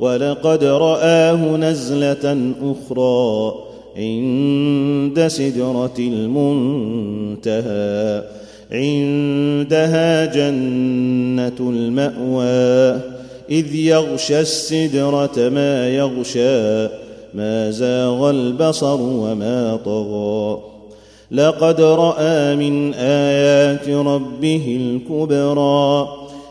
ولقد رآه نزلة أخرى عند سدرة المنتهى. عندها جنة المأوى. إذ يغشى السدرة ما يغشى ما زاغ البصر وما طغى. لقد رأى من آيات ربه الكبرى.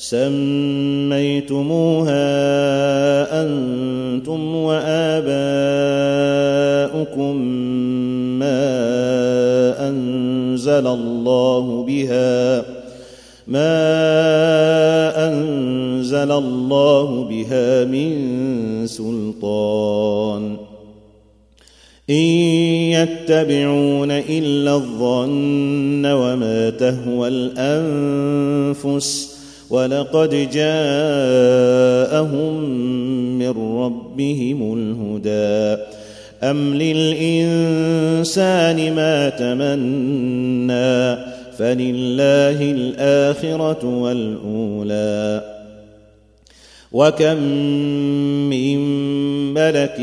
سميتموها أنتم وآباؤكم ما أنزل الله بها ما أنزل الله بها من سلطان. إن يتبعون إلا الظن وما تهوى الأنفس ولقد جاءهم من ربهم الهدى. أم للإنسان ما تمنى فلله الآخرة والأولى. وكم من ملك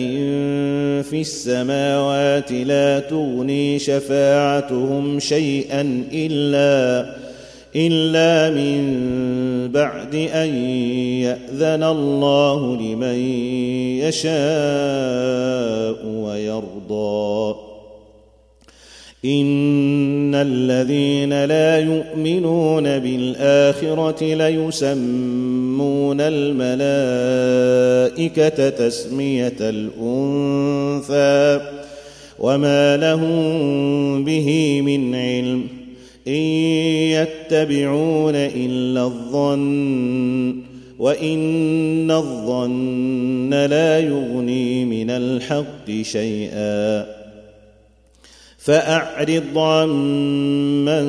في السماوات لا تغني شفاعتهم شيئا إلا إلا من بعد أن يأذن الله لمن يشاء ويرضى. إن الذين لا يؤمنون بالآخرة ليسمون الملائكة تسمية الأنثى وما لهم به من علم. إن يتبعون إلا الظن وإن الظن لا يغني من الحق شيئا. فأعرض عمن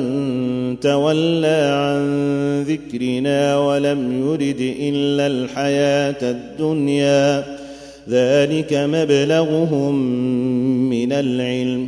تولى عن ذكرنا ولم يرد إلا الحياة الدنيا. ذلك مبلغهم من العلم.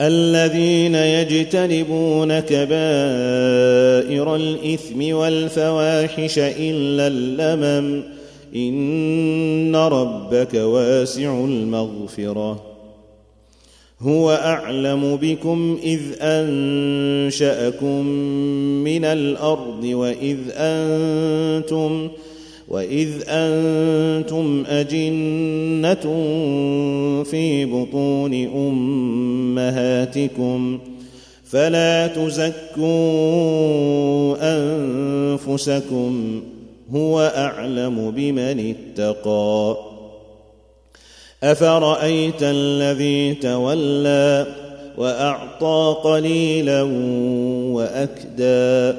الذين يجتنبون كبائر الإثم والفواحش إلا اللمم. إن ربك واسع المغفرة. هو أعلم بكم إذ أنشأكم من الأرض وإذ أنتم واذ أنتم اجنه في بطون امهاتكم فلا تزكوا انفسكم هو اعلم بمن اتقى افرايت الذي تولى واعطى قليلا واكدى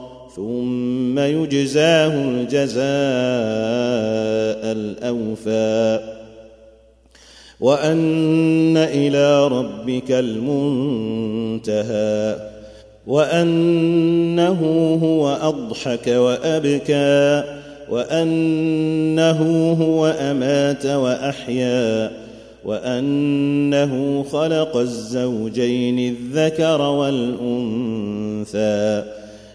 ثم يجزاه الجزاء الأوفى. وأن إلى ربك المنتهى. وأنه هو أضحك وأبكى. وأنه هو أمات وأحيا. وأنه خلق الزوجين الذكر والأنثى.